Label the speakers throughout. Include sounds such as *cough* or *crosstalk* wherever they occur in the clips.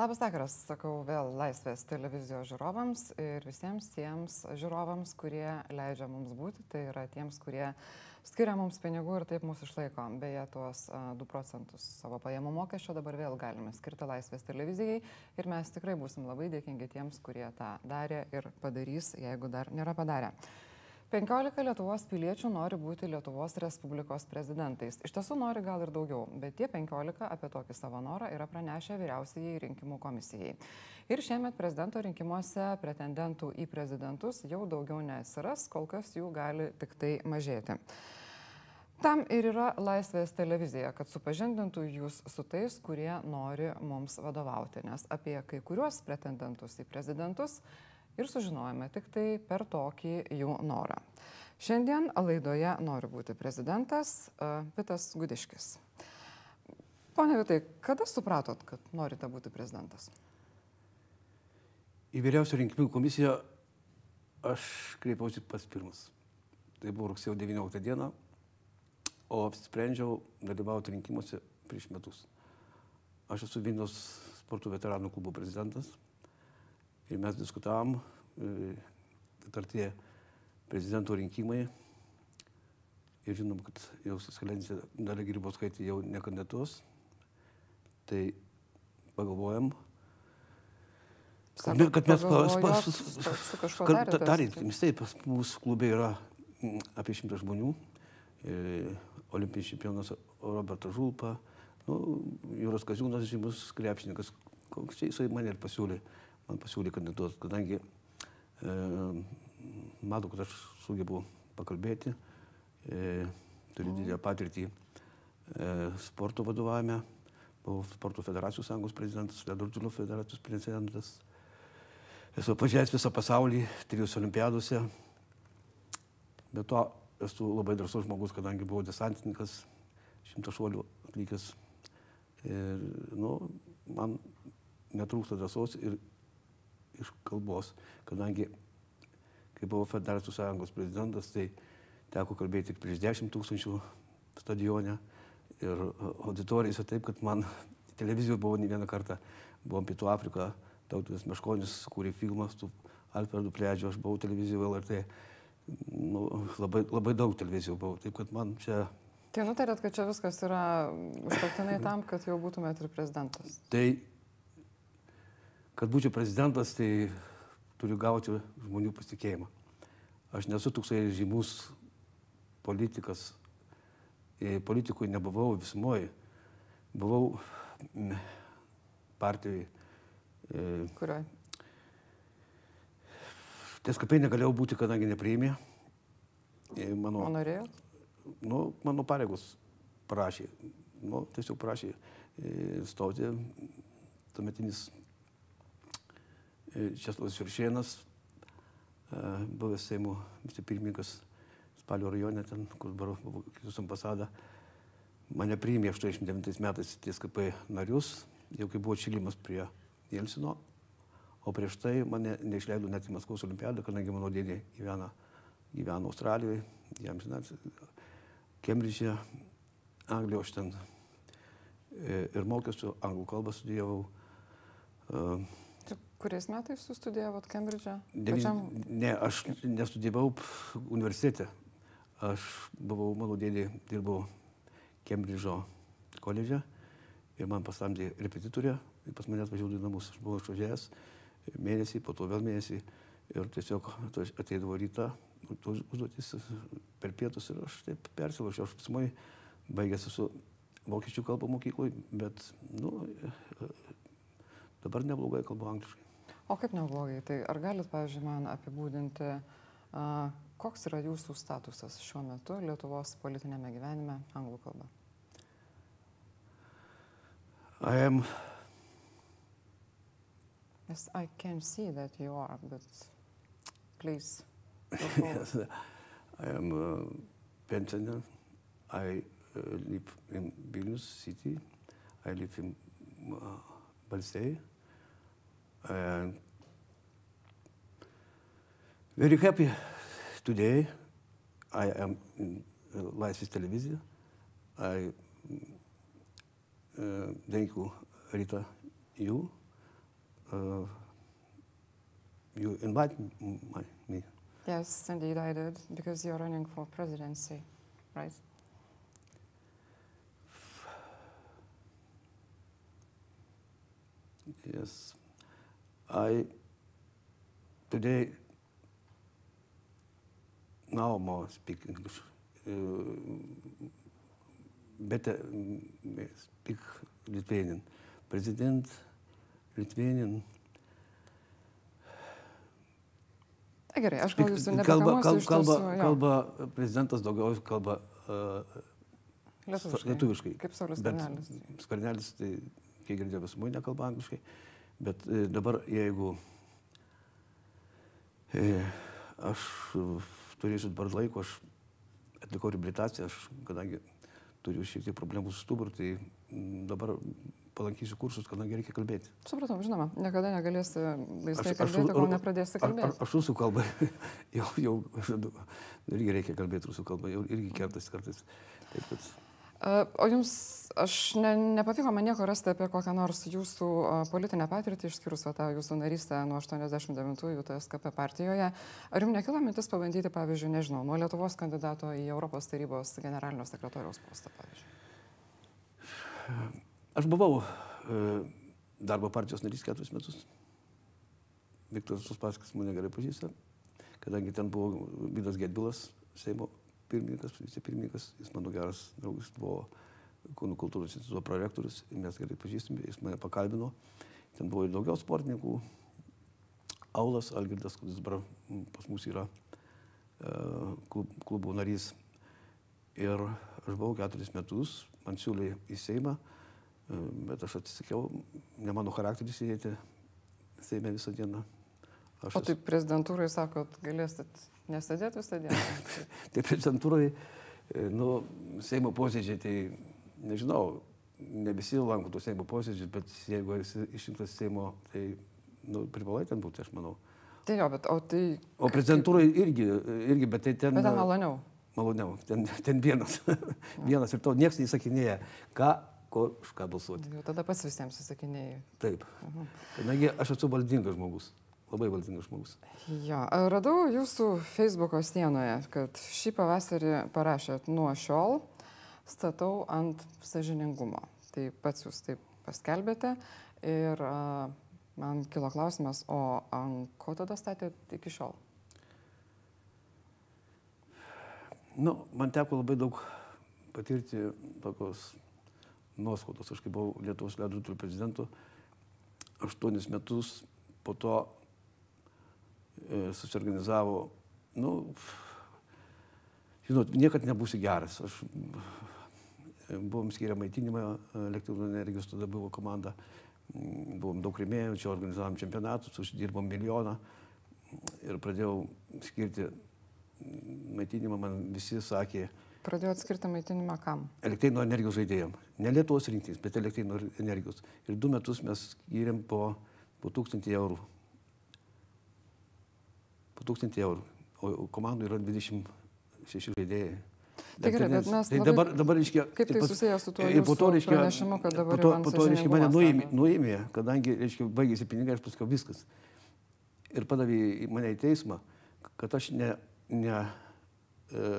Speaker 1: Labas vakaras, sakau vėl Laisvės televizijos žiūrovams ir visiems tiems žiūrovams, kurie leidžia mums būti, tai yra tiems, kurie skiria mums pinigų ir taip mūsų išlaiko. Beje, tuos 2 procentus savo pajamų mokesčio dabar vėl galime skirti Laisvės televizijai ir mes tikrai būsim labai dėkingi tiems, kurie tą darė ir padarys, jeigu dar nėra padarę. 15 Lietuvos piliečių nori būti Lietuvos Respublikos prezidentais. Iš tiesų nori gal ir daugiau, bet tie 15 apie tokį savo norą yra pranešę vyriausiai rinkimų komisijai. Ir šiemet prezidento rinkimuose pretendentų į prezidentus jau daugiau nesiras, kol kas jų gali tik tai mažėti. Tam ir yra Laisvės televizija, kad supažindintų jūs su tais, kurie nori mums vadovauti, nes apie kai kuriuos pretendentus į prezidentus ir sužinojome tik tai per tokį jų norą. Šiandien laidoje nori būti prezidentas Vitas Gudiškis. Pone Vitai, kada supratot, kad norite būti prezidentas?
Speaker 2: Į vyriausią rinkimų komisiją aš kreipiausi pas pirmas. Tai buvo rugsėjo 19 diena, o apsisprendžiau dalyvauti rinkimuose prieš metus. Aš esu Vilnius sporto veteranų klubo prezidentas ir mes diskutavom, e, artėja prezidento rinkimai. Ir žinom, kad jau suskalencija Dalia Grybauskaitė jau nekandidatuos, tai pagalvojam,
Speaker 1: Sako,
Speaker 2: kad mes tarėmės, taip, mūsų klube yra mm, apie šimtą žmonių, e, olimpinis čempionas Robertas Žulpa, nu, Jūros Kaziūnas žymus krepšininkas, koks čia jisai mane ir pasiūlė, man pasiūlė kandidatuoti, kadangi e, matau, kad aš sugebu pakalbėti, e, turiu didelę patirtį e, sporto vadovavime, buvau sporto federacijų sąjungos prezidentas, Ledurtino federacijos prezidentas, esu pažiūrėjęs visą pasaulį, trijose olimpiadose, bet to esu labai drąsus žmogus, kadangi buvau desantininkas, šimto šuolių atlikęs. Ir, nu, man netrūksta drąsos ir iš kalbos, kadangi, kai buvau Federacijų sąjungos prezidentas, tai teko kalbėti tik prieš 10 tūkstančių stadione ir auditorijose taip, kad man *laughs* televizijoje buvo ne vieną kartą, buvom Pietų Afriką, Tautas Meškonis kūrė filmą su Alfredu Pledžiu, aš buvau televizijoje LRT, nu, labai, labai daug televizijų buvau, taip kad man čia
Speaker 1: Tai nutarėt, kad čia viskas yra užtektinai tam, kad jau būtumėt ir prezidentas.
Speaker 2: Tai, kad būčiau prezidentas, tai turiu gauti žmonių pasitikėjimą. Aš nesu toksai žymus politikas. Politikui nebuvau visumoje. Buvau partijai. E,
Speaker 1: Kurioj?
Speaker 2: TSKP negalėjau būti, kadangi nepriėmė. E, Mano,
Speaker 1: O norėjot?
Speaker 2: nu, mano pareigos prašė, nu, tiesiog prašė e, stoti tuometinis e, Česlavas Viršėnas, e, buvęs Seimo vicepirmininkas Spalio rajone, ten, kur dabar buvo kitus ambasada, mane priėmė 89 metais TSKP narius, jau kai buvo atšilimas prie Jelsino, o prieš tai mane neišleido net į Maskvos olimpiadą, kadangi mano dėdė gyvena, gyvena Australijoje, jam žinot, Kembridže, Anglijoje aš ten e, ir mokiausi, anglų kalbą studijavau.
Speaker 1: Tai kuriais metais studijavot Kembridže?
Speaker 2: devyn-
Speaker 1: Pačiam...
Speaker 2: Ne, aš nestudijavau universitete. Aš buvau, mano dėdė dirbau Kembridžo koledže ir man pasamdė repetitorę pas mane atvažiavo į namus. Aš buvau išvažiavęs mėnesį, po to vėl mėnesį ir tiesiog ateidavo rytą, užduotis per pietus ir aš taip persilaužiau. Aš pasimai baigęs esu vokiečių kalbą mokykloje, bet nu, dabar neblogai kalbu angliškai.
Speaker 1: O kaip neblogai? Tai ar galit, pavyzdžiui, man apibūdinti, a, koks yra jūsų statusas šiuo metu Lietuvos politinėme gyvenime anglų kalba?
Speaker 2: I am
Speaker 1: Yes, I can see that you are, but please. *laughs*
Speaker 2: Yes, I am a pensioner. I uh, live in Vilnius city. I live in uh, Balsei. And very happy today. I am in uh, Laisvės televizija. I uh, thank you, Rita, you uh, you invite my, me.
Speaker 1: Yes, indeed I did, because you're running for presidency, right?
Speaker 2: Yes. I today now more speak English. Uh, better mm, speak Lithuanian. President Lithuanian.
Speaker 1: Na gerai, aš gal jūsų
Speaker 2: kalba, kalba,
Speaker 1: jo.
Speaker 2: kalba prezidentas daugiau kalba uh,
Speaker 1: Lietuviškai.
Speaker 2: lietuviškai.
Speaker 1: Kaip Saulis
Speaker 2: Bet
Speaker 1: Skvernelis.
Speaker 2: Skvernelis, tai kiek girdėjau, mus nekalba angliškai. Bet e, dabar, jeigu e, aš e, turėsiu dabar laiko, aš atlikau reabilitaciją, aš, kadangi turiu šiek tiek problemų su stuburu, tai dabar palankysiu kursus, kadangi reikia kalbėti.
Speaker 1: Supratau, žinoma, niekada negalėsi laisvai kalbėti, kol
Speaker 2: ar-
Speaker 1: nepradėsi
Speaker 2: Ar, ar,
Speaker 1: kalbėti.
Speaker 2: aš rusų kalbą, *laughs* jau, jau *laughs* irgi reikia kalbėti rusų kalbą, jau irgi kertas kartais. Taip, kad,
Speaker 1: O jums, aš ne, nepavyko man nieko rasti apie kokią nors jūsų politinę patirtį, išskyrus tą jūsų narystę nuo 89-ųjų TSKP partijoje. Ar jums nekilo mintis pabandyti, pavyzdžiui, nežinau, nuo Lietuvos kandidato į Europos tarybos generalinio sekretoriaus postą, pavyzdžiui?
Speaker 2: Aš buvau e, darbo partijos narys keturis metus. Viktoras Uspaskis mane gerai pažįsta, kadangi ten buvo Vydas Gedvilas, Seimo pirmininkas, vicepirmininkas, jis mano geras draugas, buvo Kūnų kultūros instituto prorektorius, mes gerai pažįstame, jis mane pakalbino. Ten buvo ir daugiau sportininkų. Aulas Algirdas, kuris dabar mm, pas mus yra e, klub, klubų narys. Ir aš buvau keturis metus, man siūlė į Seimą, e, bet aš atsisakiau, ne mano charakteris sėdėti Seime visą dieną. Aš
Speaker 1: O tai prezidentūrai sakot, galėsit nesėdėti visą dieną?
Speaker 2: Tai prezidentūrai, e, nu, Seimo posėdžiai, tai nežinau, ne visi lanko tų Seimo posėdžius, bet jeigu esi išrinktas Seimo, tai nu, privalai ten būti, aš manau.
Speaker 1: tai jo, bet o tai...
Speaker 2: O prezidentūrai irgi, irgi, bet tai ten...
Speaker 1: Bet ten maloniau.
Speaker 2: Maloniau, ten, ten vienas. *laughs* vienas ir to niekas neįsakinėja, ką, ko, už ką balsuoti.
Speaker 1: Jau tada pats visiems įsakinėjai.
Speaker 2: Taip. Kadangi aš esu valdingas žmogus, labai valdingas žmogus.
Speaker 1: Jo, radau jūsų Facebook'o sienoje, kad šį pavasarį parašėt nuo šiol statau ant sažiningumo. Tai pats jūs taip paskelbėte ir a, man kilo klausimas, o ant ko tada statėt iki šiol?
Speaker 2: Nu, man teko labai daug patirti tokios nuoskaudos. Aš kai buvau Lietuvos ledo ritulio prezidentu, aštuonis metus po to susiorganizavo, nu, žinot, niekad nebūsi geras. Aš e, buvom skiria maitinimą elektrinio energijos, tada buvo komanda, buvom daug rėmėjų, čia organizavom čempionatus, uždirbom milijoną ir pradėjau skirti maitinimą, man visi sakė,
Speaker 1: Pradėjot skirti maitinimą kam?
Speaker 2: elektrino energijos žaidėjim. Ne Lietuvos rinktys, bet elektrino energijos. Ir du metus mes skiriam po, po 1000 eurų. Po 1000 eurų. O komandų yra 26 žaidėjai.
Speaker 1: Tai gerai, bet mes
Speaker 2: tai dabar, dabar reiškia,
Speaker 1: Kaip tai susijęs su tuo
Speaker 2: reiškia,
Speaker 1: pranešimu, kad dabar
Speaker 2: po to, po to reiškia, mane nuėmė, nuėmė, kadangi, reiškia, baigėsi pinigai, aš pasakiau viskas. Ir padavė mane į teismą, kad aš ne, ne e,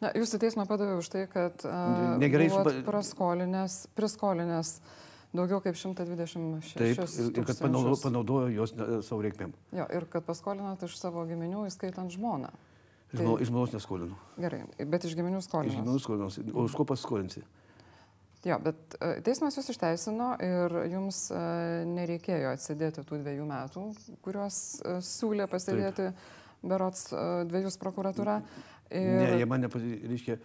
Speaker 1: Na, jūs į teismą padavė už tai, kad uh,
Speaker 2: Negerai
Speaker 1: buvot
Speaker 2: supa-
Speaker 1: praskolinęs, priskolinęs daugiau kaip 126
Speaker 2: taip, ir, ir kad panaudo, panaudojo juos ne, savo reikmėm.
Speaker 1: Jo, ir kad paskolinat iš savo giminių, įskaitant žmoną.
Speaker 2: Iš žmo- iš žmonos neskolinu.
Speaker 1: Gerai, bet iš giminių
Speaker 2: Iš
Speaker 1: skolinat.
Speaker 2: žmonių skolinuosi. O už ko paskolinsi?
Speaker 1: Jo, bet e, teismas jūs išteisino ir jums e, nereikėjo atsidėti tų dviejų metų, kuriuos e, siūlė pasidėti berots e, dviejus prokuratūra.
Speaker 2: Ir... Ne, jie mane, reiškia,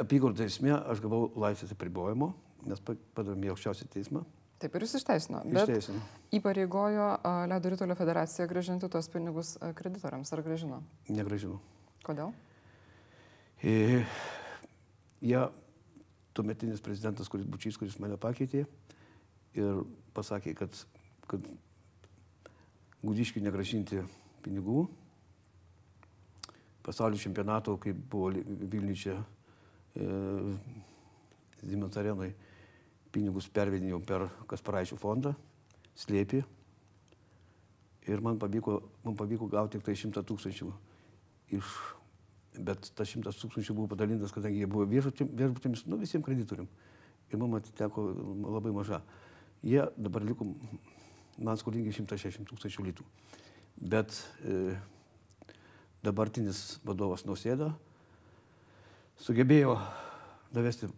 Speaker 2: apygardų teisme aš gavau laisvės apribojimo, nes pa- padavėm į aukščiausią teismą.
Speaker 1: Taip ir jūs išteisino.
Speaker 2: Išteisino.
Speaker 1: įpareigojo Ledo Rytulio federacija gražinti tuos pinigus kreditoriams. Ar gražino?
Speaker 2: Negražinau.
Speaker 1: Kodėl?
Speaker 2: E, jie, tuometinis prezidentas, kuris Bučys, kuris mane pakeitė ir pasakė, kad, kad Gudiškiui negražinti pinigų. Pasaulio čempionato, kai buvo Vilniuje e, Siemens arenai, pinigus pervedinėjau per Kasparaičių fondą. slėpė. Ir man pavyko, man pavyko gauti tik tai 100 tūkstančių iš bet tas šimtas tūkstančių buvo padalintas, kadangi jie buvo viešbutėmis, nu visiems kreditoriam. Ir man atiteko labai maža. Jie dabar liko man skolingi 160 tūkstančių litų. Bet e, dabartinis vadovas Nausėda sugebėjo davesti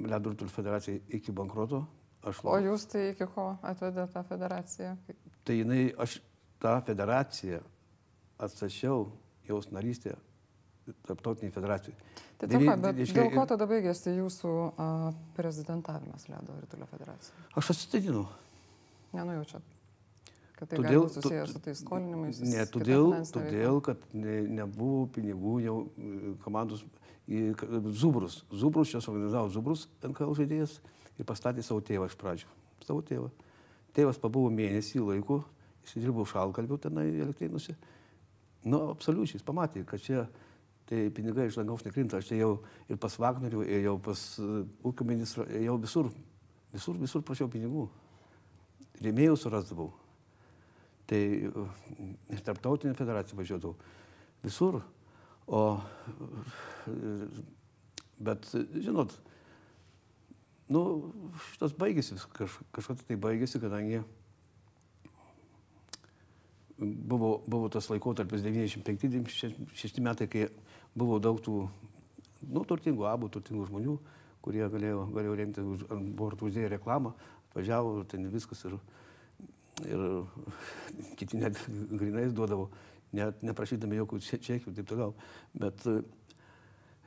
Speaker 2: Ledo Rutulio federaciją iki bankroto.
Speaker 1: Aš o jūs tai iki ko atvedė tą federaciją?
Speaker 2: Tai jinai, aš tą federaciją atsašiau jos narystę tarptautiniai federacijai.
Speaker 1: Tai Devy, bet reiškia, dėl ko tada baigėsi jūsų a, prezidentavimas Ledo Ritulio federacijai?
Speaker 2: Aš atsistatydinau.
Speaker 1: Nenujaučiat, kad tai todėl, susijęs su tais skolinimais?
Speaker 2: Ne, todėl, todėl kad ne, nebuvo pinigų jau e, komandos Zubrus. Zubrus čia suorganizavo Zubrus NKL žaidėjas ir pastatė savo tėvą iš pradžių. Savo tėvą. Tėvas pabuvo mėnesį laiko, jis dirbo šalkalbiu tenai elektrėnuose. Nu, absoliučiai, jis pamatė, kad čia tai pinigai iš dangaus nekrinta. Aš jau ir pas Vagnerių, ėjau pas ūkio ministrą, ėjau visur, visur, visur prašiau pinigų. Rėmėjų surasdavau. Tai ir tarptautinė federacija važiuodavau. Visur. O, bet, žinot, nu, šitas baigėsi, kaž, kažkada tai baigėsi, kadangi buvo, buvo tas laikotarpis 95-96 metai, kai buvo daug tų, nu, turtingų abų, turtingų žmonių, kurie galėjo, galėjo remti ant bortų uždėję reklamą, atvažiavo ten viskas ir, ir kiti net grinais duodavo, net neprašydami jokių čekių ir taip toliau. Bet e,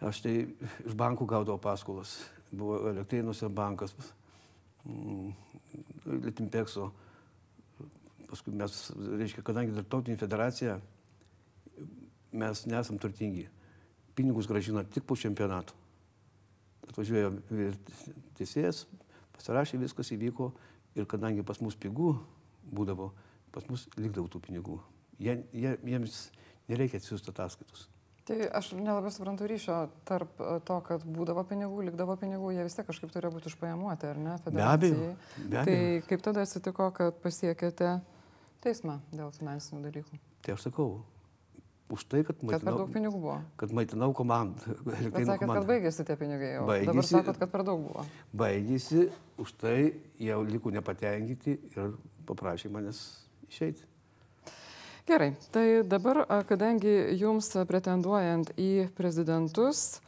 Speaker 2: aš tai iš bankų gaudavau paskolas. Buvo elektrėnuose bankas, mm, Litimpekso. Paskui mes, reiškia, kadangi tarptautinė federacija, mes nesam turtingi pinigus gražino tik po čempionato. Atvažiuoja teisėjas, pasirašė, viskas įvyko ir kadangi pas mus pigų būdavo, pas mus likdavo tų pinigų. Jie, jie, jiems nereikia atsiųsti ataskaitus.
Speaker 1: Tai aš nelabai suprantu ryšio tarp e, to, kad būdavo pinigų, likdavo pinigų, jie vis tiek kažkaip turėjo būti išpajamuoti, ar ne?
Speaker 2: Be abejo, be
Speaker 1: abejo. Tai kaip tada atsitiko, kad pasiekėte teismą dėl finansinių dalykų?
Speaker 2: Tai aš sakau, už tai, kad
Speaker 1: maitinau. Kad per daug pinigų buvo.
Speaker 2: Kad maitinau komandą. *laughs*
Speaker 1: Bet sakėt, komandą. kad baigėsi tie pinigai jau.
Speaker 2: Baigėsi,
Speaker 1: Dabar sakot, kad per daug buvo.
Speaker 2: Baigėsi, už tai jie liko nepatenkinti ir paprašė manęs išeiti.
Speaker 1: Gerai, tai dabar, kadangi jums pretenduojant į prezidentus,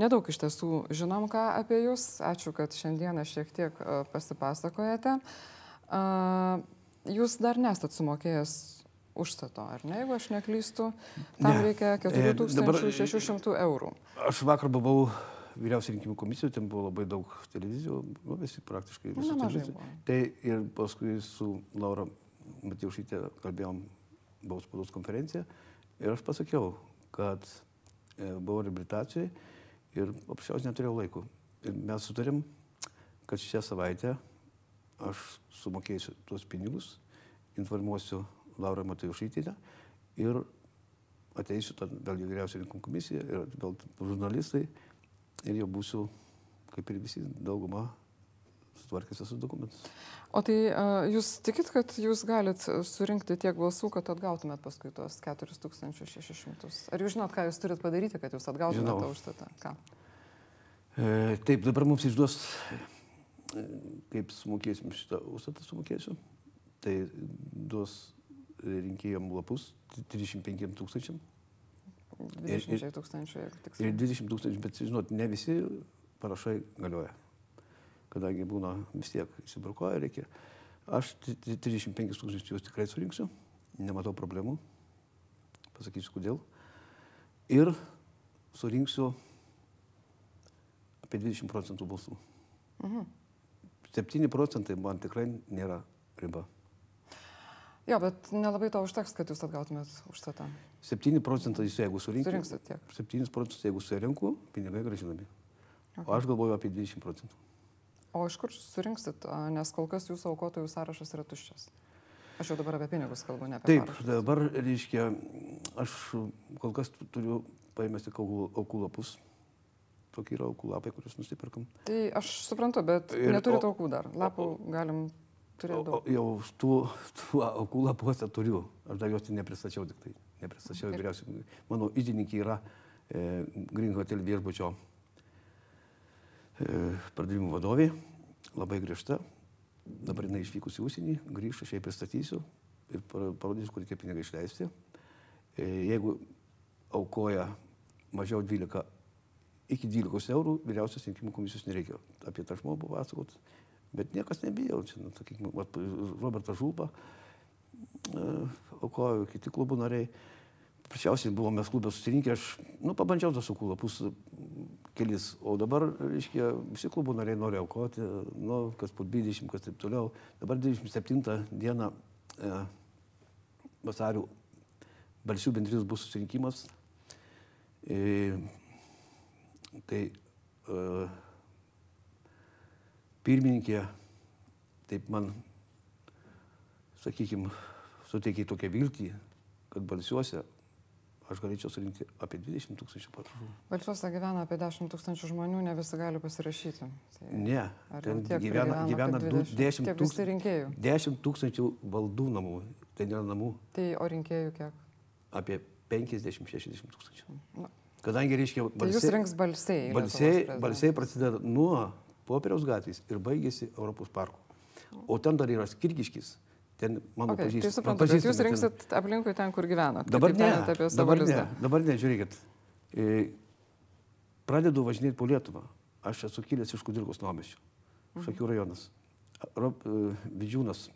Speaker 1: nedaug iš tiesų žinom ką apie jūs, ačiū, kad šiandieną šiek tiek pasipasakojate. Jūs dar nesat sumokėjęs užstato, ar ne, jeigu aš neklystu, tam ne. reikia 4600 eurų.
Speaker 2: Aš vakar buvau vyriausiai rinkimų komisijoje, ten buvo labai daug televizijų, nu, visi praktiškai visi televizijų. Tai ir paskui su Laura Matijušytė kalbėjom, buvau spaudos konferencija ir aš pasakiau, kad e, buvau reabilitacijai ir paprasčiausiai neturėjau laiko. Ir mes sutarėm, kad šią savaitę aš sumokėsiu tuos pinigus, informuosiu Laura Matajušytinė ir ateisiu tad vėlgi vyriausiai rinkimų komisija ir vėl žurnalistai ir jau būsiu, kaip ir visi, dauguma sutvarkęs esu dokumentus.
Speaker 1: O tai jūs tikit, kad jūs galit surinkti tiek balsų, kad atgautumėt paskui tuos 4600? Ar jūs žinot, ką jūs turit padaryti, kad jūs atgautumėt tą užstatą? Ką?
Speaker 2: E, taip, dabar mums išduos, kaip sumokėsim šitą užstatą, sumokėsiu. Tai duos rinkėjom lapus 35 tūkstančiam.
Speaker 1: 20 tūkstančių, jeigu
Speaker 2: tiksliai. Ir 20 tūkstančių, bet žinot, ne visi parašai galioja. Kadangi būna vis tiek įsibrukoja, reikia. Aš 35 tūkstančius juos tikrai surinksiu, nematau problemų. Pasakysiu kodėl. Ir surinksiu apie 20 procentų balsų. Mhm. 7 procentai man tikrai nėra riba.
Speaker 1: Jo, bet nelabai to užteks, kad jūs atgautumėt užstatą.
Speaker 2: 7 procentai, jeigu surinksit.
Speaker 1: Surinksit tiek.
Speaker 2: 7 procentus, jeigu surinku, pinigai gražinami. Okay. O aš galvoju apie 20 procentų.
Speaker 1: O iš kur surinksit, nes kol kas jūsų aukotojų sąrašas yra tuščias. Aš jau dabar apie pinigus kalbu, ne apie
Speaker 2: Taip, parašus. dabar, reiškia, aš kol kas turiu paėmęs tik aukų lapus. Tokie yra aukų lapai, kuriuos nusipirkam.
Speaker 1: Tai aš suprantu, bet ir, neturite aukų dar. Lapų galim turėdavau.
Speaker 2: Jau tų, tų aukų lapuose turiu. Aš dar jos nepristačiau tik tai. Nepristačiau vyriausiai. Mano įdininkė yra e, Green Hotel viešbučio pardavimų vadovė, labai griežta. Dabar jinai išvykus į užsienį, grįžtų, aš jai pristatysiu ir parodysiu, kur tie pinigai išleisti. E, jeigu aukoja mažiau 12, iki 12 eurų, vyriausios rinkimų komisijos nereikia apie tą žmogų papasakot, bet niekas nebijau. Čia, nu, sakykime, Robertas Žulba e, aukojo, kiti klubų nariai. Paprasčiausiai buvome klubė susirinkę, aš, nu, pabandžiau tas aukų lapus kelis, o dabar, reiškia, visi klubų nariai nori aukoti, nu, kas po 20, kas taip toliau. Dabar 27 dieną e, vasario balsių bendrijos bus susirinkimas. E, tai e, pirmininkė taip man, sakykime, suteikė tokią viltį, kad balsiuose aš galėčiau surinkti apie 20 tūkstančių parašų.
Speaker 1: Balsuose gyvena apie 10 tūkstančių žmonių, ne visi gali pasirašyti.
Speaker 2: Tai ne, ten
Speaker 1: tiek,
Speaker 2: gyvena, gyvena 20, 10
Speaker 1: tūkstančių rinkėjų.
Speaker 2: 10 tūkstančių valdų namų, tai nėra namų.
Speaker 1: Tai o rinkėjų kiek?
Speaker 2: Apie 50-60 tūkstančių. Na. Kadangi reiškia
Speaker 1: balsiai. Tai jūs rinks balsiai.
Speaker 2: Balsiai, balsiai prasideda nuo popieriaus gatvės ir baigėsi Europos parku. O ten dar yra skirgiškis ten mano okay, pažįstamas.
Speaker 1: Tai suprantu, kad jūs rinksit ten... aplinkui ten, kur gyvenat.
Speaker 2: Dabar ne, dabar ne, dabar ne, žiūrėkit. E, pradedu važinėti po Lietuvą. Aš esu kilęs iš Kudirkos nuomeščių. Mhm. Šakių rajonas. Rob, uh, Vidžiūnas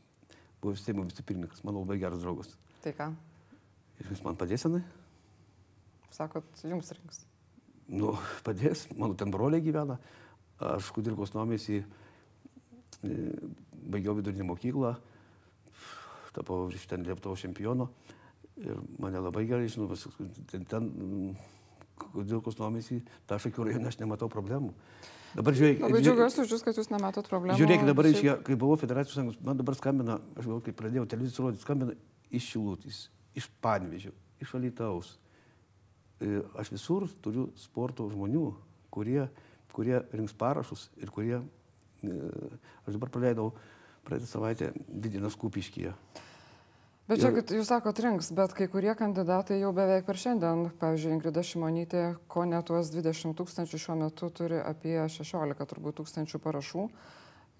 Speaker 2: buvo Seimo vicepirmininkas, mano labai geras draugas.
Speaker 1: Tai ką?
Speaker 2: Ir jūs man padėsite?
Speaker 1: Sakot, jums rinks.
Speaker 2: Nu, *laughs* padės, mano ten broliai gyvena. Aš Kudirkos nuomėsi e, baigiau vidurinį mokyklą, tapau iš ten Lietuvos čempiono ir mane labai gerai žinau, ten, ten dėl kosnomės į tą šakių rajoną aš nematau problemų.
Speaker 1: Dabar žiūrėkit. Labai džiaugiuosi už jūs, kad jūs nematot problemų.
Speaker 2: Žiūrėkit, dabar, iš, kai buvau federacijos sąjungos, man dabar skambina, aš gal kai pradėjau televizijos rodyti, skambina iš Šilutys, iš Panvežio, iš Alitaus. E, aš visur turiu sporto žmonių, kurie, kurie rinks parašus ir kurie, e, aš dabar praleidau praeitą savaitę Vidinas Kupiškyje.
Speaker 1: Bet čia, ir... jūs sakot, rinks, bet kai kurie kandidatai jau beveik per šiandien, pavyzdžiui, Ingrida Šimonytė, ko ne tuos 20 tūkstančių šiuo metu turi apie 16 turbūt tūkstančių parašų.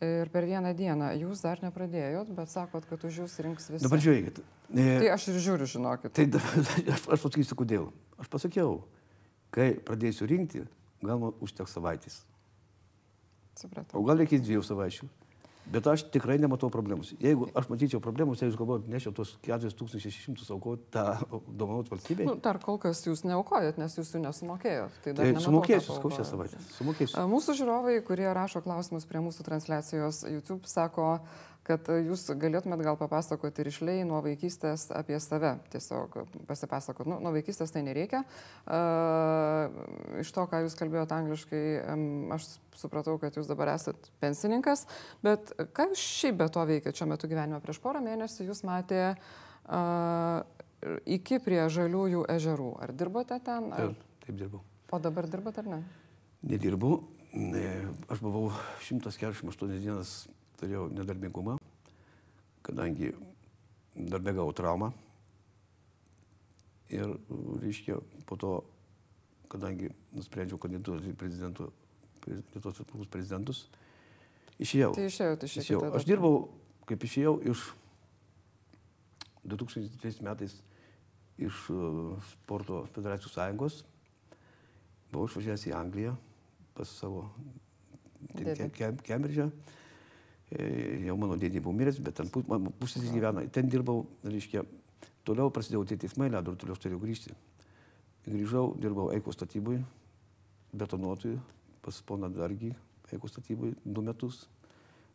Speaker 1: Ir per vieną dieną jūs dar nepradėjot, bet sakot, kad už jūs rinks visi.
Speaker 2: Dabar žiūrėkit.
Speaker 1: E... Tai aš ir žiūriu, žinokit.
Speaker 2: Tai *laughs* aš, aš pasakysiu, kodėl. Aš pasakiau, kai pradėsiu rinkti, gal man užteks savaitės.
Speaker 1: Supratau.
Speaker 2: O gal reikės dviejų savaičių. Bet aš tikrai nematau problemus. Jeigu aš matyčiau problemus, jeigu jūs galvojate, nešiau tos 4600 aukoti tą dovanot valstybei.
Speaker 1: Nu, dar kol kas jūs neaukojat, nes jūs jų nesumokėjot.
Speaker 2: Tai, tai sumokėsiu, skau šią savaitę. Sumokėsiu.
Speaker 1: Mūsų žiūrovai, kurie rašo klausimus prie mūsų transliacijos YouTube, sako, kad jūs galėtumėt gal papasakoti ir išliai nuo vaikystės apie save. Tiesiog pasipasakot. Nu, nuo vaikystės tai nereikia. Uh, iš to, ką jūs kalbėjote angliškai, aš supratau, kad jūs dabar esat pensininkas. Bet ką jūs šiaip be to veikiate šiuo metu gyvenime? Prieš porą mėnesių jūs matėte uh, iki prie žaliųjų ežerų. Ar dirbote ten? Ar...
Speaker 2: Taip, taip dirbau.
Speaker 1: O dabar dirbote ar ne?
Speaker 2: Nedirbu. Aš buvau 148 dienas turėjau nedarbingumą, kadangi darbė gavau traumą. Ir, reiškia, po to, kadangi nusprendžiau kandidatuoti prezidentų, Lietuvos prezidentus, išėjau.
Speaker 1: Tai išėjau, tai išėjau.
Speaker 2: Aš dirbau, kaip išėjau, iš 2003 metais iš uh, sporto federacijų sąjungos. Buvau išvažiavęs į Angliją pas savo Kembridžą. Ke E, jau mano dėdė buvo miręs, bet ten pusės gyvena. Ten dirbau, reiškia, toliau prasidėjo tie teismai, ledo toliau turėjau grįžti. Grįžau, dirbau Eiko statybui, betonuotojui, pas poną Dargį, Eiko statybui du metus.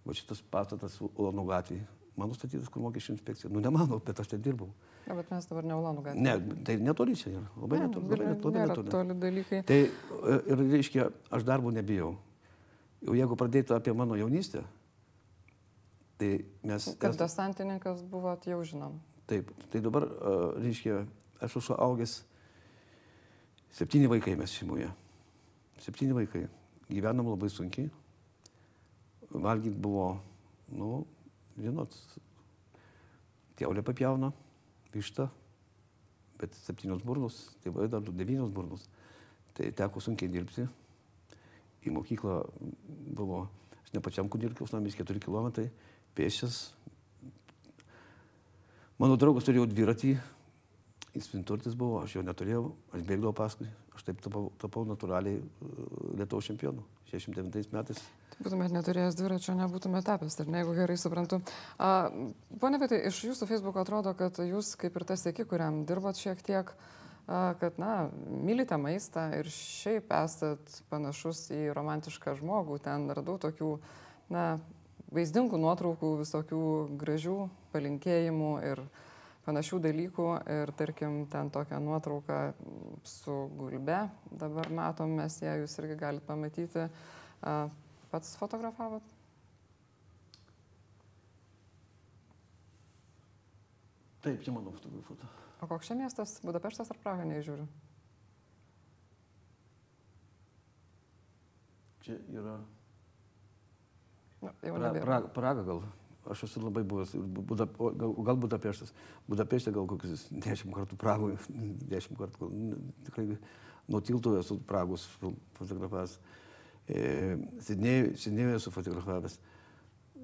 Speaker 2: Va šitas pastatas Ulonų gatvėje. Mano statytas, kur mokesčių inspekcija. Nu, ne mano, bet aš ten dirbau.
Speaker 1: Ja, bet mes dabar ne Ulonų gatvėje.
Speaker 2: Ne, tai netoli čia yra. Labai netoli. Labai.
Speaker 1: Labai netoli. netoli dalykai.
Speaker 2: Tai e, ir, reiškia, aš darbo nebijau. Jau jeigu pradėtų apie mano jaunystę, Tai mes...
Speaker 1: Kad desantininkas buvot, jau žinom.
Speaker 2: Taip, tai dabar, reiškia, aš esu augęs, septyni vaikai mes šeimoje. Septyni vaikai. Gyvenom labai sunkiai. Valgyti buvo, nu, žinot, keulė papjauna, višta, bet septynios burnos, tėvai dar devynios burnos. Tai teko sunkiai dirbti. Į mokyklą buvo, aš ne pačiam kudirkiaus namis, 4 km, pėšęs. Mano draugas turėjo dviratį, jis vinturtis buvo, aš jo neturėjau, aš bėgdavau paskui, aš taip tapau, tapau natūraliai Lietuvos čempionu 69 metais.
Speaker 1: Būtumėt neturėjęs dviračio, nebūtumėt tapęs, ar ne, jeigu gerai suprantu. A, pone Vitai, iš jūsų Facebook atrodo, kad jūs kaip ir tas sėki, kuriam dirbot šiek tiek, a, kad, na, mylite maistą ir šiaip esat panašus į romantišką žmogų. Ten radau tokių, na, vaizdingų nuotraukų, visokių gražių palinkėjimų ir panašių dalykų. Ir tarkim, ten tokią nuotrauką su gulbe, dabar matom mes ją, jūs irgi galite pamatyti. Pats fotografavot?
Speaker 2: Taip, čia mano fotografuota.
Speaker 1: O koks čia miestas? Budapeštas ar Praga, nežiūriu?
Speaker 2: Čia yra.
Speaker 1: Jau
Speaker 2: pra, pra, Praga gal. Aš esu labai buvęs, Buda, gal, gal Budapeštas. Budapešte gal kokius dešimt kartų Pragoje, *laughs* dešimt kartų, tikrai nuo tiltų esu Pragos fotografavęs. E, Sidnėjuje esu fotografavęs.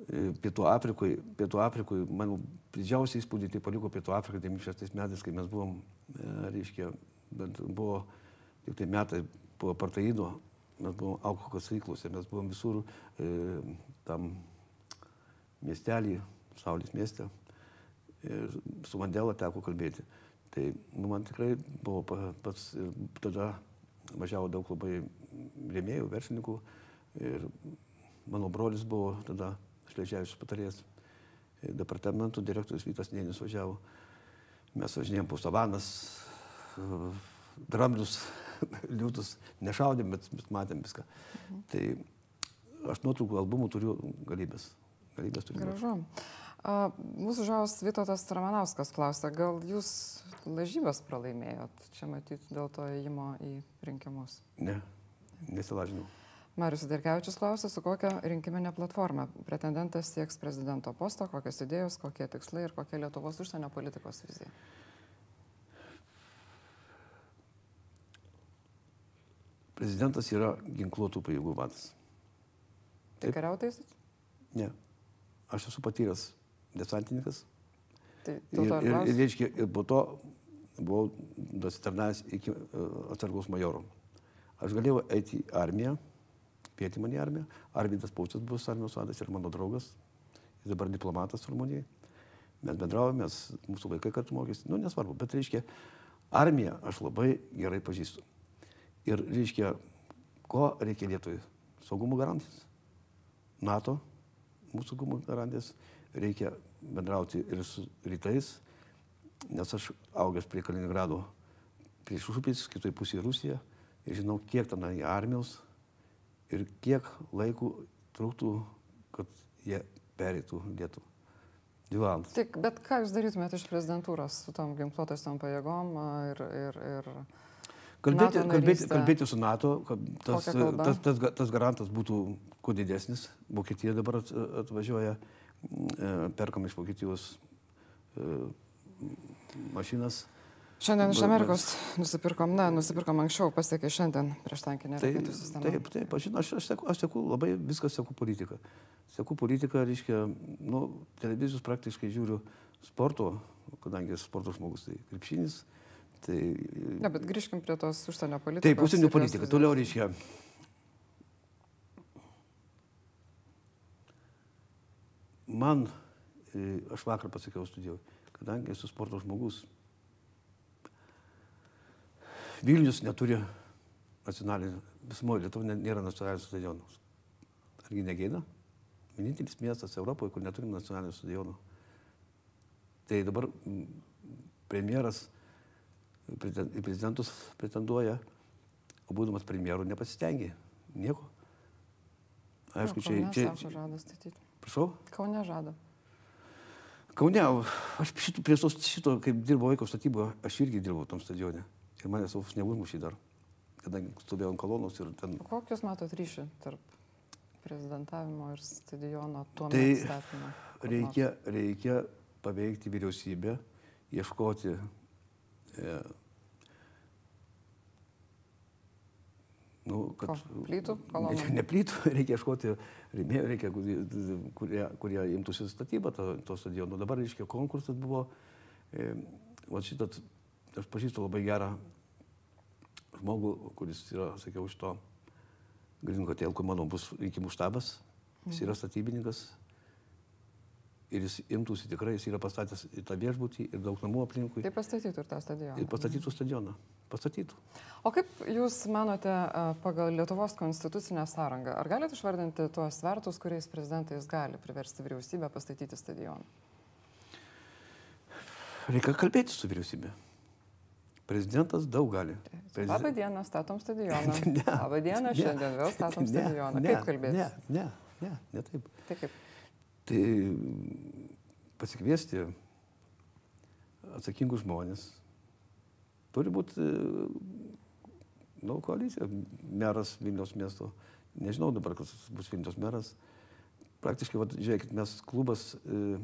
Speaker 2: E, Pietų Afrikoje, Pietų Afrikoje, mano didžiausią įspūdį tai paliko Pietų Afrika 96 metais, kai mes buvom, e, reiškia, bet buvo tik tai metai po apartaido, mes buvom auko kasyklose, mes buvom visur e, tam miestelį, Saulės mieste. Ir su Mandela teko kalbėti. Tai nu, man tikrai buvo pa- pats, ir tada važiavo daug labai rėmėjų, verslininkų. Ir mano brolis buvo tada šleidžiavičius patarėjas. ir Departamento direktorius Vytas Nėnis važiavo. Mes važinėjom po savanas, dramblius, *laughs* liūtus, nešaudėm, bet, bet matėm viską. Tai aš nuotraukų albumų turiu galybės. Galybės turiu.
Speaker 1: Gražu. A, Mūsų žavas Vytautas Ramanauskas klausia, gal jūs lažybas pralaimėjot? Čia matyti dėl to įėjimo į rinkimus.
Speaker 2: Ne, nesilažinau.
Speaker 1: Marius Derkevičius klausia, su kokia rinkiminė platforma pretendentas sieks prezidento posto, kokios idėjos, kokie tikslai ir kokia Lietuvos užsienio politikos vizija.
Speaker 2: Prezidentas yra ginkluotų pajėgų vadas.
Speaker 1: Tai kariautais?
Speaker 2: Ne. Aš esu patyręs desantininkas.
Speaker 1: Tai
Speaker 2: Ir,
Speaker 1: ir
Speaker 2: ir, reiškia, ir po to buvau dasitarnavęs iki uh, atsargos majoro. Aš galėjau eiti į armiją, pėti mane į armiją. Arvidas Paučias buvo armijos vadas ir mano draugas. Jis dabar diplomatas Rumunijoje. Mes bendravome, mūsų vaikai kartu mokėsi. Nu, nesvarbu, bet reiškia, armiją aš labai gerai pažįstu. Ir reiškia, ko reikia Lietuvai? Saugumo garantijas. NATO, mūsų saugumo garantijas. Reikia bendrauti ir su rytais, nes aš augęs prie Kaliningrado prieš užupis, kitoj pusėje Rusija. Ir žinau, kiek ten į armijos ir kiek laiko truktų, kad jie perėtų Lietuvą. Dvi valandas.
Speaker 1: Tik, bet ką jūs darytumėte iš prezidentūros su tom ginkluotosiam pajėgom ir, ir, ir
Speaker 2: Kalbėti, kalbėti, kalbėti su NATO, kad tas, tas, tas, tas garantas būtų kuo didesnis. Vokietija dabar at- atvažiuoja, e, perkam iš Vokietijos e, mašinas.
Speaker 1: Šiandien iš Amerikos nusipirkom, ne, nusipirkom anksčiau, pasiekė šiandien prieš tankinę raketų sistemą.
Speaker 2: taip, taip, aš, aš, aš, seku, aš seku labai viską seku politiką. Seku politiką, reiškia, nu, televizijos praktiškai žiūriu sporto, kadangi esu sporto žmogus, tai krepšinis. Tai,
Speaker 1: Ne, bet grįžkim prie tos užsienio politikos.
Speaker 2: taip, užsienio politika. Toliau reiškia. Man, e, aš vakar pasakiau studijoje, kadangi esu sporto žmogus, Vilnius neturi nacionalinio, visumoje Lietuvoje nė- nėra nacionalinio stadiono. Argi negėda? Vienintelis miestas Europoje, kur neturi nacionalinio stadiono. Tai dabar premjeras į prezidentus pretenduoja, o būdamas premjeru nepasistengė. Nieko. Aišku, čia... Čia,
Speaker 1: žada statyti.
Speaker 2: prašau?
Speaker 1: Kaune žada.
Speaker 2: Kaune, aš šito, prie to, šito, kaip dirbo vaiko statyboje, aš irgi dirbau tam stadione. Ir mane savo neužmušė dar, kadangi stovėjau ant kolonos ir ten
Speaker 1: jūs matot ryšį tarp prezidentavimo ir stadiono tuo
Speaker 2: Tai
Speaker 1: metu? Kur
Speaker 2: Reikia, reikia paveikti vyriausybę, ieškoti nu, kad...
Speaker 1: Ko? Plytų?
Speaker 2: Ne,
Speaker 1: Kolonų?
Speaker 2: ne plytų, *laughs* reikia ieškoti rėmėjų, reikia, kurie, kurie imtųsi statybą to, to stadiono. Dabar, reiškia, konkursas buvo, e, o šitą, aš pažįstu labai gerą žmogų, kuris yra, sakiau, iš to Green Hotel, kur mano bus rinkimų štabas, jis yra statybininkas. Ir jis imtųsi tikrai, jis yra pastatęs tą viešbutį ir daug namų aplinkui.
Speaker 1: Tai pastatytų ir tą stadioną.
Speaker 2: Ir pastatytų stadioną. Pastatytų.
Speaker 1: O kaip Jūs manote pagal Lietuvos konstitucinę sąrangą, ar galite išvardinti tuos svertus, kuriais prezidentais gali priversti vyriausybę pastatyti stadioną?
Speaker 2: Reikia kalbėti su vyriausybė. Prezidentas daug gali. Prezi-
Speaker 1: Labą dieną, statom stadioną. *laughs* Labą dieną, šiandien vėl statom
Speaker 2: Ne,
Speaker 1: stadioną.
Speaker 2: ne,
Speaker 1: Kaip kalbėti?
Speaker 2: Ne, ne, ne, ne taip.
Speaker 1: Tai kaip?
Speaker 2: Tai pasikviesti atsakingus žmonės. Turi būti, nu, koalicija, meras Vilniaus miesto. Nežinau dabar, kas bus Vilniaus meras. Praktiškai, vat, žiūrėkit, mes klubas, e,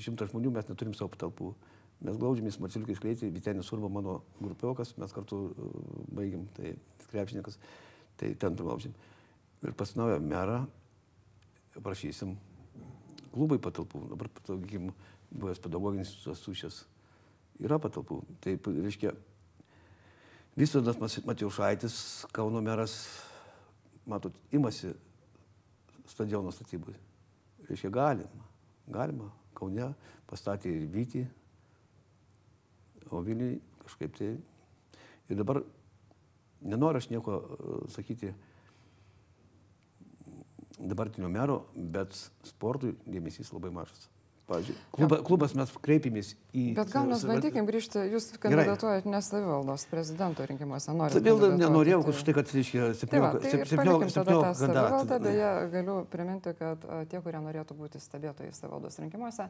Speaker 2: šimtas žmonių, mes neturim savo patalpų. Mes glaudžiamės Marciliukai Skleitį, Vitenis Urba, mano grupiokas, mes kartu e, baigiam, tai krepšininkas, tai ten glaudžiam. Ir pas naują merą prašysim klubai patalpų. Dabar, sakykim, buvęs pedagoginis sušės yra patalpų. Tai, reiškia, Visvadas Matijušaitis, Kauno meras, matot, imasi stadiono statybai. Reiškia, galima. Galima. Kaune pastatė ir Vytį, o Vilniui kažkaip tai. Ir dabar nenoriu aš nieko e, sakyti dabartinio mero, bet sportui dėmesys labai mažas. Pavyzdžiui, kluba, klubas mes kreipėmės į...
Speaker 1: Bet gal mes
Speaker 2: savival-
Speaker 1: bandykim grįžti, jūs kandidatuojat ne savivaldos prezidento rinkimuose, norite.
Speaker 2: Savivaldą nenorėjau, kad štai, kad, reiškia,
Speaker 1: Tai va, tai ir palikim tada tą
Speaker 2: 17
Speaker 1: savivaldą,
Speaker 2: kandidatų.
Speaker 1: beje, galiu priminti, kad tie, kurie norėtų būti stebėtojai savivaldos rinkimuose,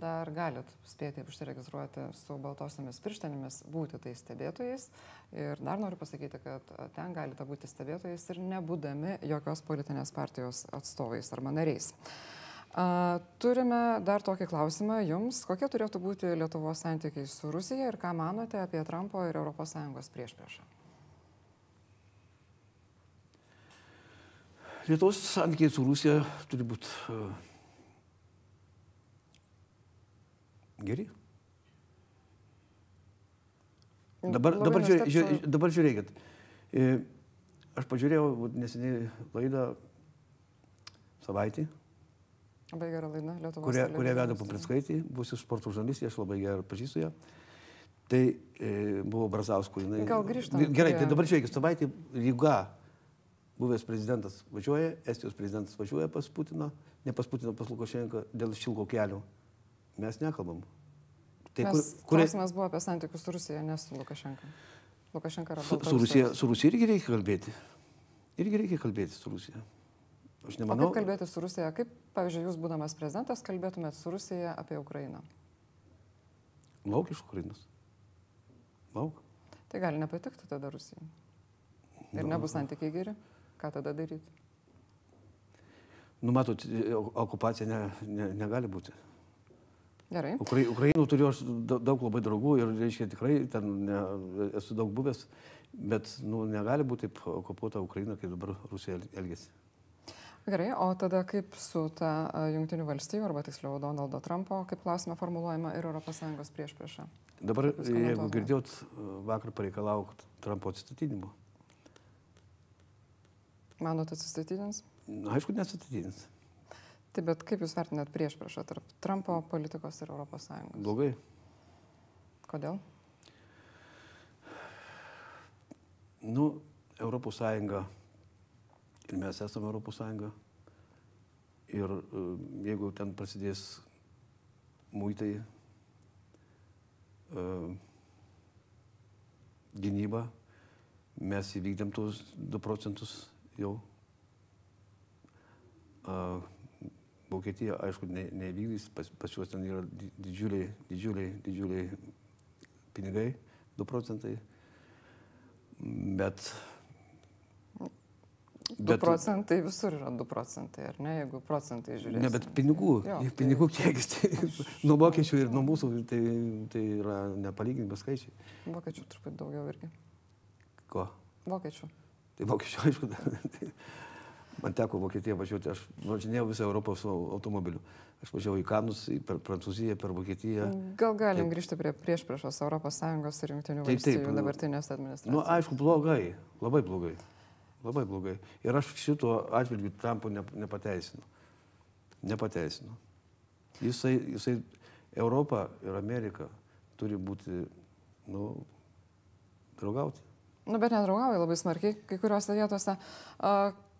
Speaker 1: dar galit spėti užsiregistruoti su baltosiamis pirštenėmis, būti tai stebėtojais. Ir dar noriu pasakyti, kad ten galite būti stebėtojais ir nebūdami jokios politinės partijos atstovais arba nariais. Turime dar tokį klausimą jums. Kokie turėtų būti Lietuvos santykiai su Rusija ir ką manote apie Trumpo ir ES priešpriešą?
Speaker 2: Lietuvos santykiai su Rusija turi būti uh, geri. Dabar,
Speaker 1: Labai
Speaker 2: dabar, žiūrė, žiūrė, dabar žiūrėkit. E, Aš pažiūrėjau neseniai laidą savaitį,
Speaker 1: Labai gera laida Lietuvos.
Speaker 2: kurią, kurią veda bus iš sporto žurnalistė, aš labai gerai pažįstu ją. Tai e, buvo Brazausko jinai.
Speaker 1: Gal grįžtam
Speaker 2: Gerai,
Speaker 1: prie-
Speaker 2: tai dabar žiūrėkit, savaitį Ryga, buvęs prezidentas važiuoja, Estijos prezidentas važiuoja pas Putiną, ne pas Putiną, pas Lukašenką dėl šilko kelio. Mes nekalbam. Tai
Speaker 1: Tai
Speaker 2: kur,
Speaker 1: kur, klausimas buvo apie santykius su Rusija, ne su Lukašenka. Lukašenka yra
Speaker 2: su, su. Rusija, su Rusija irgi reikia kalbėti. Irgi reikia kalbėti su Rusija. Aš
Speaker 1: O
Speaker 2: nemanau.
Speaker 1: kaip kalbėti su Rusija? Kaip, pavyzdžiui, jūs būdamas prezidentas kalbėtumėt su Rusija apie Ukrainą?
Speaker 2: Lauk iš Ukrainos. Lauk.
Speaker 1: Tai gali nepatikti tada Rusijai. Ir
Speaker 2: Nu.
Speaker 1: nebus santykiai geri. Ką tada daryti?
Speaker 2: Nu, matot, o- okupacija ne, ne, negali būti.
Speaker 1: Gerai.
Speaker 2: Ukrai, Ukrainų turiu aš da- daug labai draugų ir, reiškia, tikrai ten ne, esu daug buvęs, bet nu, negali būti taip okupuota Ukraina, kaip dabar Rusija el- elgesi.
Speaker 1: Gerai, o tada kaip su ta Junktinių valstybių, arba tiksliau Donaldo Trumpo, kaip klausime formuluojama ir ES prieš priešą?
Speaker 2: Dabar, jeigu girdėjot, vakar pareikalau Trumpo atsistatydinimo.
Speaker 1: Manot atsistatydins?
Speaker 2: Na, aišku, neatsistatydins.
Speaker 1: Taip, bet kaip jūs vertinat prieš priešą tarp Trumpo politikos ir ES?
Speaker 2: Blogai.
Speaker 1: Kodėl?
Speaker 2: Nu, Europos Sąjunga ir mes esame Europos Sąjunga. Ir e, jeigu ten prasidės muitai, e, gynyba, mes įvykdėm tuos 2 procentus jau. Vokietija, aišku, ne, neįvykdys, pas, pas juos ten yra di- didžiuliai, didžiuliai, didžiuliai pinigai, 2 procentai. Bet
Speaker 1: 2 bet, procentai visur yra 2 procentai, ar ne, jeigu procentai žiūrėsime.
Speaker 2: Ne, bet pinigų, jo, tai... pinigų kiekis, tai *laughs* nuo vokiečių ir nuo mūsų, tai, tai yra nepalyginti skaičiai.
Speaker 1: Vokiečių truputį daugiau irgi.
Speaker 2: Ko?
Speaker 1: Vokiečių.
Speaker 2: Tai vokiečių, *laughs* aišku, tai, man teko Vokietiją važiuoti, aš važinėjau visą Europą su automobiliu. Aš važiavau į Kanus, per Prancūziją, per Vokietiją.
Speaker 1: Gal galim taip. grįžti prie prieš priešos ES ir Junktinių valstybių dabartinės administracijos?
Speaker 2: Na, nu, aišku, blogai, labai blogai. Labai blogai. Ir aš šito atžvilgiu Trumpo nepateisinu. Nepateisinu. Jisai, jisai Europa ir Amerika turi būti, nu, draugauti.
Speaker 1: Nu, bet nedraugauja labai smarkiai kai kuriuose vietose.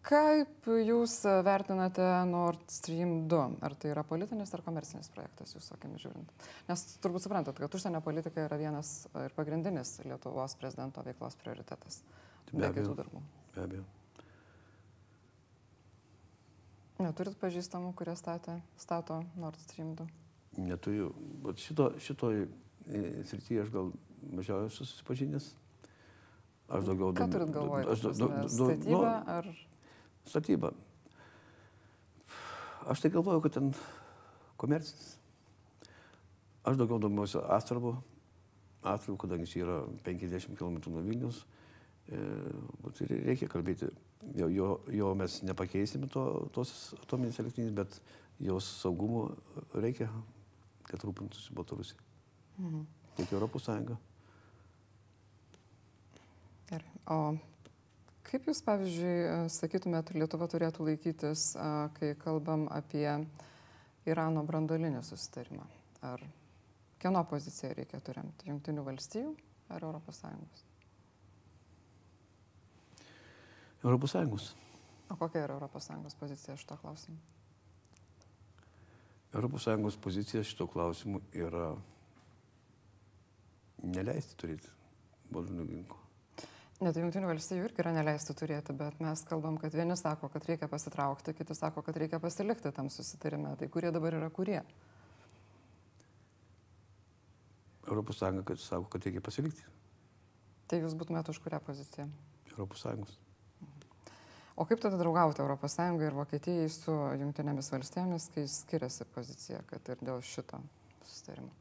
Speaker 1: Kaip Jūs vertinate Nord Stream 2? Ar tai yra politinis ar komercinis projektas Jūsų akimis žiūrint? Nes turbūt suprantat, kad užsienio politika yra vienas ir pagrindinis Lietuvos prezidento veiklos prioritetas. Be, be kitų darbų.
Speaker 2: Be abejo.
Speaker 1: Neturit pažįstamų, kurie statė, stato Nord Stream 2?
Speaker 2: Neturiu. Bet šito, šitoj e, srityje aš gal mažiau esu susipažinęs. Aš daugiau...
Speaker 1: Ką turit galvoje? Statybą nu, ar
Speaker 2: statyba. Aš tai galvoju, kad ten komercinis. Aš daugiau domiuosi Astravu, Astravu, kadangi čia yra 50 km nuo Vilnius. E, reikia kalbėti, jo, jo, jo mes nepakeisime to, tos atominės elektrinės, bet jos saugumo reikia, kad rūpintųsi Baltarusija. Mhm. Tiek Europos Sąjunga.
Speaker 1: Gerai. O Kaip Jūs, pavyzdžiui, sakytumėt, Lietuva turėtų laikytis, kai kalbam apie Irano brandolinį susitarimą? Ar kieno poziciją reikėtų remti? Junktinių valstijų ar Europos Sąjungos?
Speaker 2: Sąjungos.
Speaker 1: O kokia yra Europos Sąjungos pozicija šito klausimu?
Speaker 2: Sąjungos pozicija šito klausimu yra neleisti turėti bolinių ginklų.
Speaker 1: Net jungtinių valstybių irgi yra neleista turėti, bet mes kalbam, kad vieni sako, kad reikia pasitraukti, kiti sako, kad reikia pasilikti tam susitarime. Tai kurie dabar yra kurie?
Speaker 2: Kad sako, kad reikia pasilikti.
Speaker 1: Tai jūs būtumėte už kurią poziciją?
Speaker 2: Europos Sąjungos.
Speaker 1: O kaip tada draugauti Europos Sąjungai ir Vokietijai su jungtinėmis valstybėmis, kai skiriasi pozicija, kad ir dėl šito susitarimo?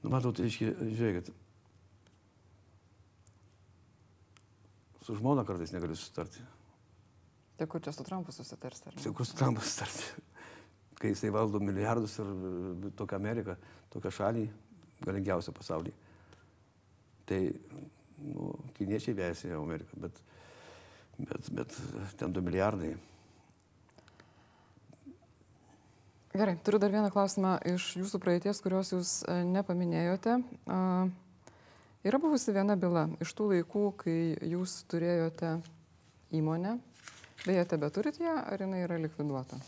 Speaker 2: Nu, matot, žiūrėkit, su žmona kartais negali susitarti.
Speaker 1: Tai kur čia su Trumpu susitarsi?
Speaker 2: Tai kur su Trumpu susitarti? Kai jisai valdo milijardus ir tokia Amerika, tokia šalį, galingiausia pasaulyje. Tai nu, kiniečiai vėsi Ameriką, bet, bet, bet ten 2 milijardai.
Speaker 1: Gerai, turiu dar vieną klausimą iš jūsų praeities, kurios jūs e, nepaminėjote. Yra buvusi viena byla iš tų laikų, kai jūs turėjote įmonę, beje, tebe turit ją, ar jinai yra likviduota?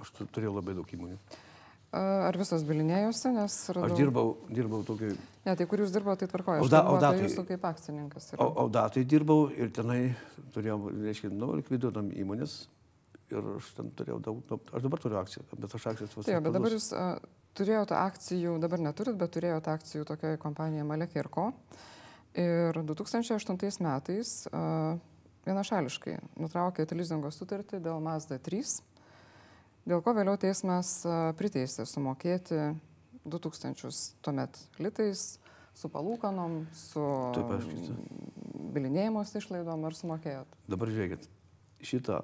Speaker 2: Aš turėjau labai daug įmonių.
Speaker 1: Ar visos bilinėjosi, nes...
Speaker 2: Radau... Aš dirbau, dirbau tokiai...
Speaker 1: Ne, tai kur jūs dirbote, tai tvarkoju. Aš
Speaker 2: da, audatai,
Speaker 1: jūsų kaip akcininkas.
Speaker 2: Yra. Audatai dirbau ir tenai turėjau, reiškia, nu, likviduotam įmonės ir aš ten turėjau daug, aš dabar turiu akciją, bet aš akcijas
Speaker 1: visą. Taip, bet dabar jūs uh, turėjote akcijų, dabar neturit, bet turėjote akcijų tokioje kompanijoje Malekė ir Ko. Ir 2008 metais uh, vienašališkai nutraukėte lizingo sutartį dėl Mazda 3, dėl ko vėliau teismas uh, priteisė sumokėti 2000 tuomet litais su palūkanom, su bilinėjimos išlaidom ar sumokėjot?
Speaker 2: Dabar žiūrėkit, šitą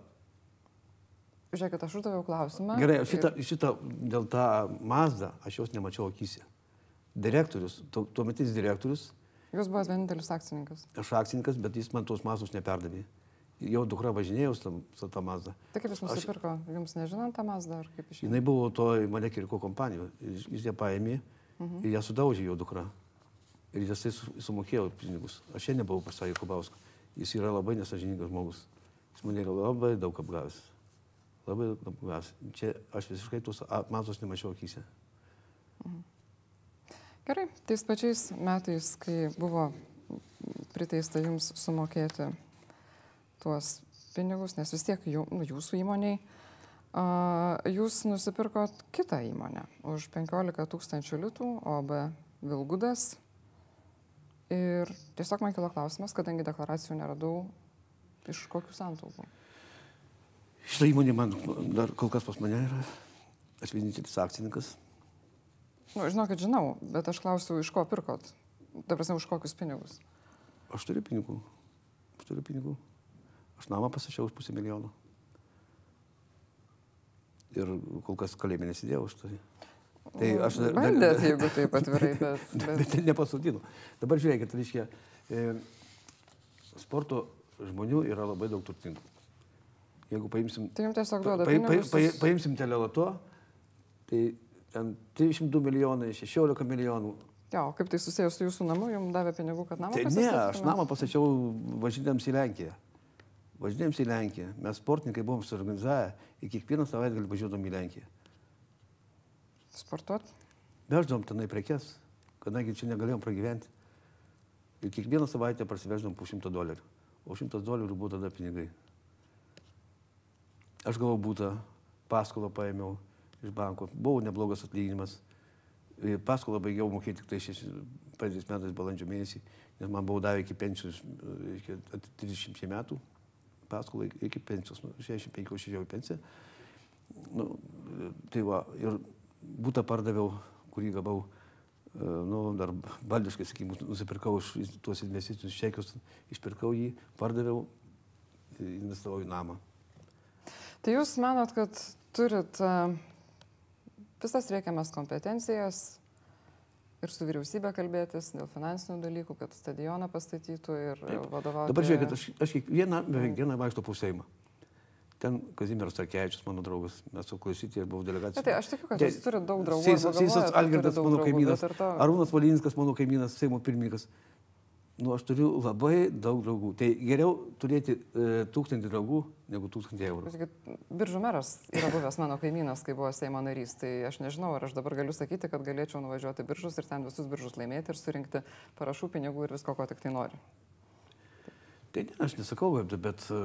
Speaker 1: Žiūrėkit, aš uždaviau klausimą.
Speaker 2: Gerai, šitą, ir... šitą dėl tą Mazdą aš jos nemačiau akise. Direktorius, tuometinis direktorius.
Speaker 1: Jūs buvote vienintelis akcininkas.
Speaker 2: Aš akcininkas, bet jis man tos Mazdus neperdavė. Jau dukra važinėjau su tą Mazdą.
Speaker 1: Tai kaip jis nusipirko? Aš... Jums nežinant tą Mazdą ar kaip iš
Speaker 2: jų? Jis buvo to Malekirko kompanijoje. Jis ją paėmė mhm. ir ją sudaužė jo dukra. Ir jisai sumokėjo pinigus. Aš šiandien buvau pas tą Jokubausko. Jis yra labai nesažininkas žmogus. Jis mane yra labai daug apgavęs. Labai apgavęs. Čia aš visiškai tos matos nemačiau akise.
Speaker 1: Mhm. Gerai, tais pačiais metais, kai buvo priteista jums sumokėti tuos pinigus, nes vis tiek jų, nu, jūsų įmoniai, jūs nusipirkot kitą įmonę už 15 tūkstančių litų, OB Vilgudas. Ir tiesiog man kilo klausimas, kadangi deklaracijų neradau, iš kokių santaupų.
Speaker 2: Šitą įmonę man dar kol kas pas mane yra. Aš vienintelis akcininkas.
Speaker 1: Nu, žinokit, žinau, bet aš klausiu, iš ko pirkot. Ta prasme, už kokius pinigus.
Speaker 2: Aš turiu pinigų. Aš turiu pinigų. Aš namą pasišiau už pusę milijono. Ir kol kas kalėjime nesidėjau už tai.
Speaker 1: Tai aš... Bandėt, jeigu taip atvirai, *laughs* bet...
Speaker 2: Bet, bet nepasodinu. Dabar žiūrėkit, reiškia, e, sporto žmonių yra labai daug turtingų. Jeigu paimsim...
Speaker 1: Tai jums tiesiog duoda
Speaker 2: pa, pa, pa, paimsim telelato, tai ten 302 milijonai, 16 milijonų.
Speaker 1: Jo, o kaip tai susijęs su jūsų namu, jums davė pinigų, kad namą
Speaker 2: Tai ne, aš namą pasačiau važinėms į Lenkiją. Važinėms į Lenkiją. Mes sportininkai buvom suorganizavę ir kiekvieną savaitgalį važiuodom į Lenkiją.
Speaker 1: Sportuot?
Speaker 2: Veždom tenai prekes, kadangi čia negalėjom pragyventi. Ir kiekvieną savaitę parsiveždom po 100 dolerių. O 100 dolerių buvo tada pinigai. Aš gavau būtą, paskolą paėmiau iš banko. Buvo neblogas atlyginimas. Paskolą baigiau mokėti tik tai šešis, praeitais metais balandžio mėnesį, nes man buvo davę iki pensijos iki 30 metų. Paskolą iki pensijos, nu, 65 išėjau į pensiją. Nu, tai va, ir būtą pardaviau, kurį gavau, e, nu, dar baldiškai, sakykime, nusipirkau už tuos investicinius čekius, išpirkau jį, pardaviau, investavau į namą.
Speaker 1: Tai jūs manot, kad turit a, visas reikiamas kompetencijas ir su vyriausybė kalbėtis dėl finansinių dalykų, kad stadioną pastatytų ir vadovauti.
Speaker 2: Dabar žiūrėkit, aš, aš kiekvieną, beveik dieną vaikšto po Seimą. Ten Kazimieras Sarkevičius, mano draugas, mes su klausytėjai, aš buvau delegacija.
Speaker 1: Tai aš tikiu, kad jūs turite daug draugų.
Speaker 2: Seisas Algirdas, mano kaimynas.
Speaker 1: ir
Speaker 2: Arūnas Valinskas, mano kaimynas, Seimo pirmininkas. Nu, aš turiu labai daug draugų. Tai geriau turėti e, tūkstantį draugų negu tūkstantį eurų.
Speaker 1: Biržų meras yra buvęs mano kaimynas, kai buvo Seimo narys, tai aš nežinau, ar aš dabar galiu sakyti, kad galėčiau nuvažiuoti biržus ir ten visus biržus laimėti ir surinkti parašų pinigų ir visko, ko tik tai nori.
Speaker 2: Tai ne, aš nesakau, bet, e,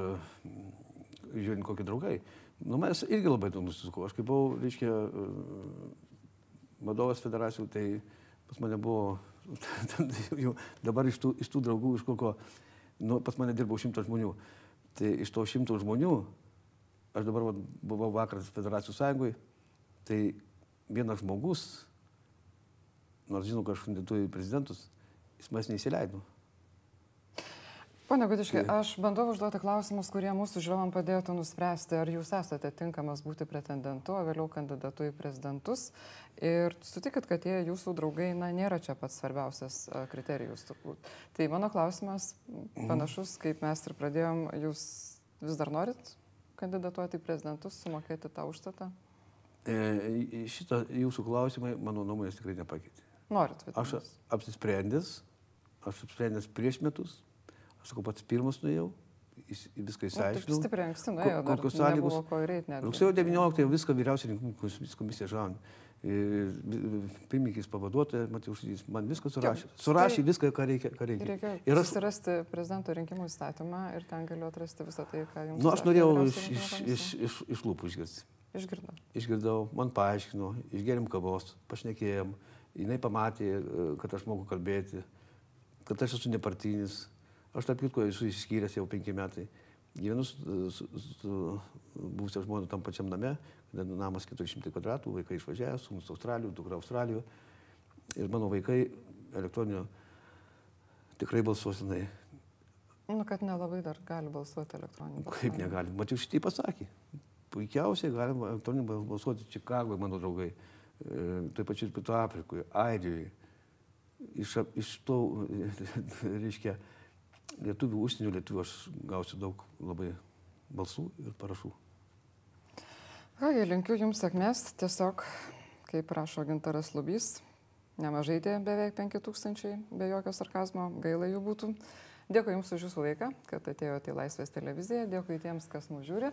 Speaker 2: žiūrint kokie draugai. Nu, mes irgi labai daug nusisukau. Aš kai buvau, reiškia, e, vadovas federacijų, tai pas mane buvo, *laughs* jau dabar iš tų, iš tų draugų, iš kokio, nu, pas mane dirbau šimtas žmonių. Tai iš to šimto žmonių, aš dabar vat, buvau vakar federacijų sąjungoje, tai vienas žmogus, nors žinau, kad aš kandidatuoju į prezidentus, jis manęs neįsileido.
Speaker 1: Pone Gudiškai, aš bandau užduoti klausimus, kurie mūsų žiūrovam padėtų nuspręsti, ar jūs esate tinkamas būti pretendentu, o vėliau kandidatu į prezidentus. Ir sutikit, kad tie jūsų draugai, na, nėra čia pats svarbiausias kriterijus turbūt. Tai mano klausimas panašus, kaip mes ir pradėjom, jūs vis dar norit kandidatuoti į prezidentus, sumokėti tą užstatą?
Speaker 2: E, šitą jūsų klausimai mano nuomonės tikrai nepakeitė.
Speaker 1: Norit, bet
Speaker 2: Aš apsisprendęs, aš apsisprendęs prieš metus, sakau, pats pirmas nuėjau, viską
Speaker 1: Nu,
Speaker 2: įsiaiškinau.
Speaker 1: stipriai anksti
Speaker 2: ko-
Speaker 1: nuėjo, dar
Speaker 2: kokios sąlygos.
Speaker 1: ko.
Speaker 2: Rugsėjo 19 jau viską vyriausiai rinkimų komis- komisija žaun. Pirmininkis pavaduotojas, Matiušys, man viską surašė.
Speaker 1: tai-
Speaker 2: Surašė viską, ką reikia. Ką reikia.
Speaker 1: Reikia
Speaker 2: Ir aš,
Speaker 1: susirasti prezidento rinkimų įstatymą ir ten galiu atrasti visą tai, ką jums.
Speaker 2: nu, aš norėjau iš, iš, iš, iš, iš lūpų išgirsti.
Speaker 1: Išgirdau.
Speaker 2: Išgirdau, man paaiškino, išgėrėm kavos, pašnekėjom, jinai pamatė, kad aš moku kalbėti, kad aš esu nepartinis. Aš tarp kitko esu išskyręs jau penki metai. Gyvenu su, su, su būsio žmona tam pačiam name, namas 400 kvadratų, vaikai išvažiavę, sūnus Australijoje, dukra Australijoje. Ir mano vaikai elektroninio tikrai balsuosinai.
Speaker 1: Nu, kad nelabai dar gali balsuoti elektroniniu.
Speaker 2: Kaip
Speaker 1: balsavimu.
Speaker 2: negali? Mačiau šitai pasakė. Puikiausiai galima elektroniniu bal- balsuoti Čikagoje, mano draugai, e, taip pačiai Pietų Afrikoje, Airijoje. Iš, iš to, *laughs* reiškia, lietuvių, užsienio lietuvių aš gausiu daug labai balsų ir parašų.
Speaker 1: Kągi, linkiu Jums sėkmės. Tiesiog, kaip rašo Gintaras Lubys, nemažai tie beveik 5000, be jokio sarkazmo, gaila jų būtų. Dėkui Jums už Jūsų laiką, kad atėjote į Laisvės televiziją. Dėkui tiems, kas mūsų žiūri.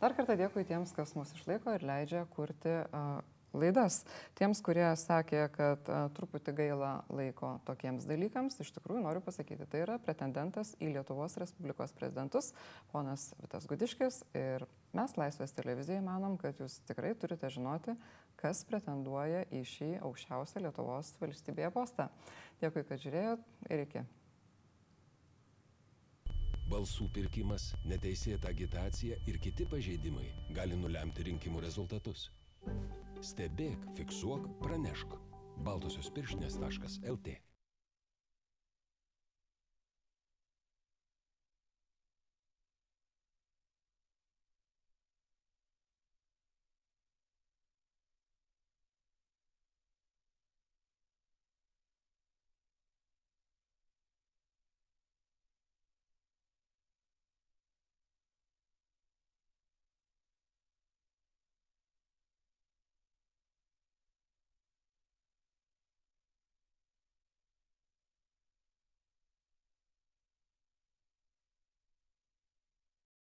Speaker 1: Dar kartą dėkui tiems, kas mūsų išlaiko ir leidžia kurti uh, laidas. Tiems, kurie sakė, kad uh, truputį gaila laiko tokiems dalykams, iš tikrųjų noriu pasakyti, tai yra pretendentas į Lietuvos Respublikos prezidentus, ponas Vitas Gudiškis. Ir mes Laisvės televizijai manom, kad jūs tikrai turite žinoti, kas pretenduoja į šį aukščiausią Lietuvos valstybėje postą. Dėkui, kad žiūrėjot ir iki.
Speaker 3: Balsų pirkimas, neteisėta agitacija ir kiti pažeidimai gali nulemti rinkimų rezultatus. Stebėk, fiksuok, pranešk. Baltosios pirštinės.lt